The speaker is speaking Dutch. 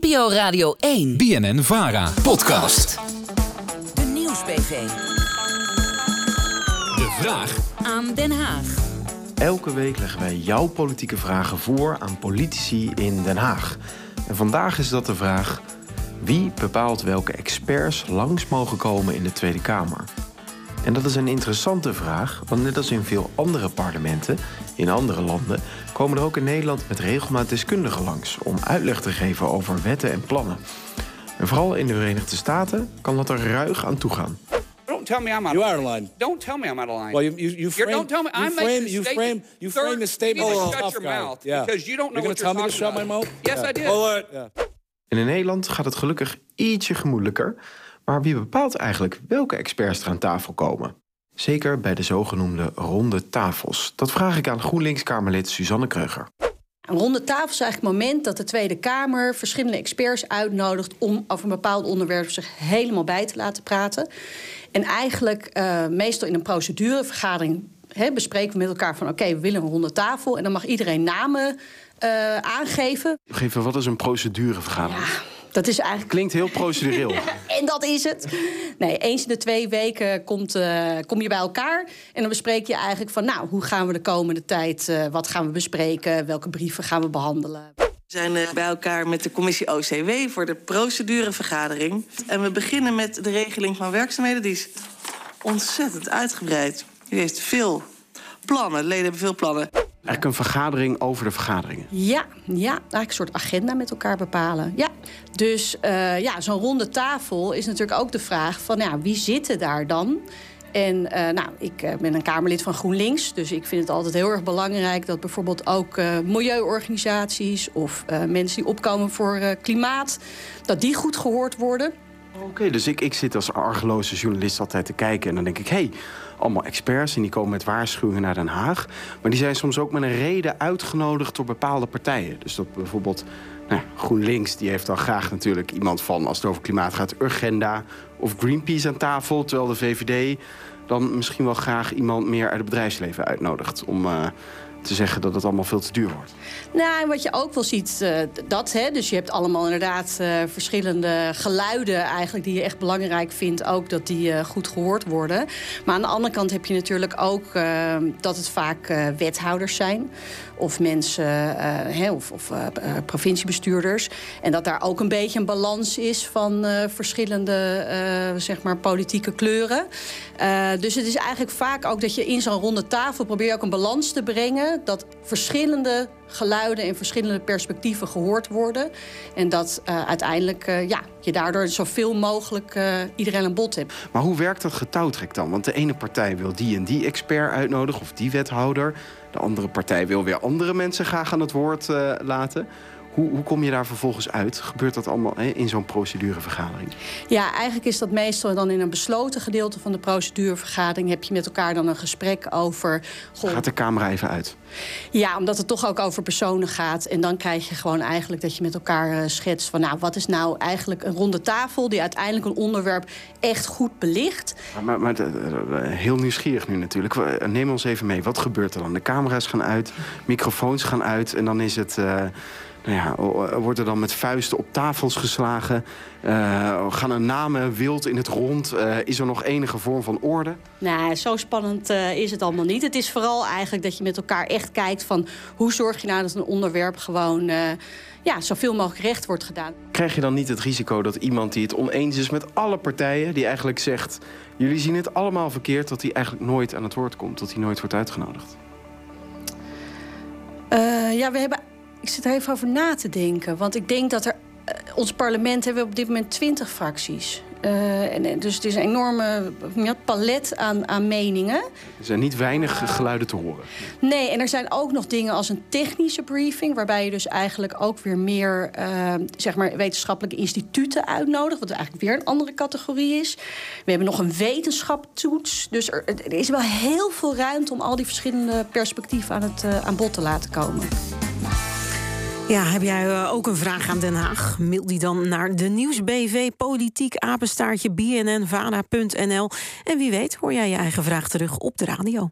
NPO Radio 1. BNN Vara. Podcast. De Nieuwsbv. De vraag Aan Den Haag. Elke week leggen wij jouw politieke vragen voor aan politici in Den Haag. En vandaag is dat de vraag: wie bepaalt welke experts langs mogen komen in de Tweede Kamer? En dat is een interessante vraag, want net als in veel andere parlementen in andere landen komen er ook in Nederland met regelmaat deskundigen langs om uitleg te geven over wetten en plannen. En vooral in de Verenigde Staten kan dat er ruig aan toe gaan. Don't tell me I'm out You of are line. out of line. Don't tell me I'm out of line. Well, you you, you frame, don't tell me. you I'm frame, you statement. frame you Third, frame the statement you as need a to tough shut your guy. mouth, Yeah. because you don't know You're what you're tell me to talking shut my about. mouth? Yes, Yeah. I did. Well, all right. Yeah. En in Nederland gaat het gelukkig ietsje gemoedelijker. Maar wie bepaalt eigenlijk welke experts er aan tafel komen? Zeker bij de zogenoemde ronde tafels. Dat vraag ik aan GroenLinks-Kamerlid Suzanne Kreuger. Een ronde tafel is eigenlijk het moment dat de Tweede Kamer verschillende experts uitnodigt om over een bepaald onderwerp zich helemaal bij te laten praten. En eigenlijk eh, meestal in een procedurevergadering hè, bespreken we met elkaar van oké, we willen een ronde tafel. En dan mag iedereen namen eh, aangeven. Geef even, wat is een procedurevergadering? Ja, dat is eigenlijk Klinkt heel procedureel. En dat is het. Nee, eens in de twee weken komt, eh, kom je bij elkaar. En dan bespreek je eigenlijk van, nou, hoe gaan we de komende tijd, eh, wat gaan we bespreken, welke brieven gaan we behandelen. We zijn eh, bij elkaar met de commissie OCW voor de procedurevergadering. En we beginnen met de regeling van werkzaamheden. Die is ontzettend uitgebreid. U heeft veel plannen, leden hebben veel plannen. Eigenlijk een vergadering over de vergaderingen. Ja, ja, eigenlijk een soort agenda met elkaar bepalen. Ja, dus eh, ja, zo'n ronde tafel is natuurlijk ook de vraag van, ja, wie zitten daar dan? En eh, nou, ik eh, ben een Kamerlid van GroenLinks, dus ik vind het altijd heel erg belangrijk dat bijvoorbeeld ook milieuorganisaties of mensen die opkomen voor klimaat, dat die goed gehoord worden. Oké, dus ik, ik zit als argeloze journalist altijd te kijken. En dan denk ik, hé, hey, allemaal experts en die komen met waarschuwingen naar Den Haag. Maar die zijn soms ook met een reden uitgenodigd door bepaalde partijen. Dus dat bijvoorbeeld nou, GroenLinks, die heeft dan graag natuurlijk iemand van... als het over klimaat gaat, Urgenda of Greenpeace aan tafel. Terwijl de VVD dan misschien wel graag iemand meer uit het bedrijfsleven uitnodigt... om eh, te zeggen dat het allemaal veel te duur wordt. Nou, en wat je ook wel ziet, eh, dat, hè, dus je hebt allemaal inderdaad eh, verschillende geluiden eigenlijk die je echt belangrijk vindt, ook dat die eh, goed gehoord worden. Maar aan de andere kant heb je natuurlijk ook eh, dat het vaak wethouders zijn of mensen, hè, of, of provinciebestuurders. En dat daar ook een beetje een balans is van verschillende zeg maar politieke kleuren. Dus het is eigenlijk vaak ook dat je in zo'n ronde tafel probeert ook een balans te brengen. Dat verschillende geluiden en verschillende perspectieven gehoord worden. En dat eh, uiteindelijk eh, ja, je daardoor zoveel mogelijk eh, iedereen aan bod hebt. Maar hoe werkt dat getouwtrek dan? Want de ene partij wil die en die expert uitnodigen of die wethouder. De andere partij wil weer andere mensen graag aan het woord laten. Hoe, hoe kom je daar vervolgens uit? Gebeurt dat allemaal hè, in zo'n procedurevergadering? Ja, eigenlijk is dat meestal dan in een besloten gedeelte van de procedurevergadering. Heb je met elkaar dan een gesprek over. goh, Gaat de camera even uit? Ja, omdat het toch ook over personen gaat. En dan krijg je gewoon eigenlijk dat je met elkaar eh, schetst van... nou, wat is nou eigenlijk een ronde tafel... die uiteindelijk een onderwerp echt goed belicht. Maar, maar, maar, eh, eh, heel nieuwsgierig nu natuurlijk. Neem ons even mee. Wat gebeurt er dan? De camera's gaan uit, microfoons gaan uit... en dan is het... nou ja, wordt er dan met vuisten op tafels geslagen? Eh, gaan er namen wild in het rond? Eh, is er nog enige vorm van orde? Nou, zo spannend eh, is het allemaal niet. Het is vooral eigenlijk dat je met elkaar echt kijkt van... hoe zorg je nou dat een onderwerp gewoon... ja, zoveel mogelijk recht wordt gedaan. Krijg je dan niet het risico dat iemand die het oneens is met alle partijen... die eigenlijk zegt, jullie zien het allemaal verkeerd... dat hij eigenlijk nooit aan het woord komt, dat hij nooit wordt uitgenodigd? Ja, we hebben. Ik zit er even over na te denken. Want ik denk dat er. eh, ons parlement hebben we op dit moment 20 fracties. Eh, en, dus het is een enorme palet aan, aan meningen. Er zijn niet weinig geluiden te horen. Nee, en er zijn ook nog dingen als een technische briefing, waarbij je dus eigenlijk ook weer meer eh, zeg maar wetenschappelijke instituten uitnodigt, wat eigenlijk weer een andere categorie is. We hebben nog een wetenschaptoets. Dus er, er is wel heel veel ruimte om al die verschillende perspectieven aan, het, aan bod te laten komen. Ja, heb jij eh, ook een vraag aan Den Haag? Mail die dan naar de Nieuwsbv Politiek Apenstaartje bnnvara.nl. En wie weet hoor jij je eigen vraag terug op de radio.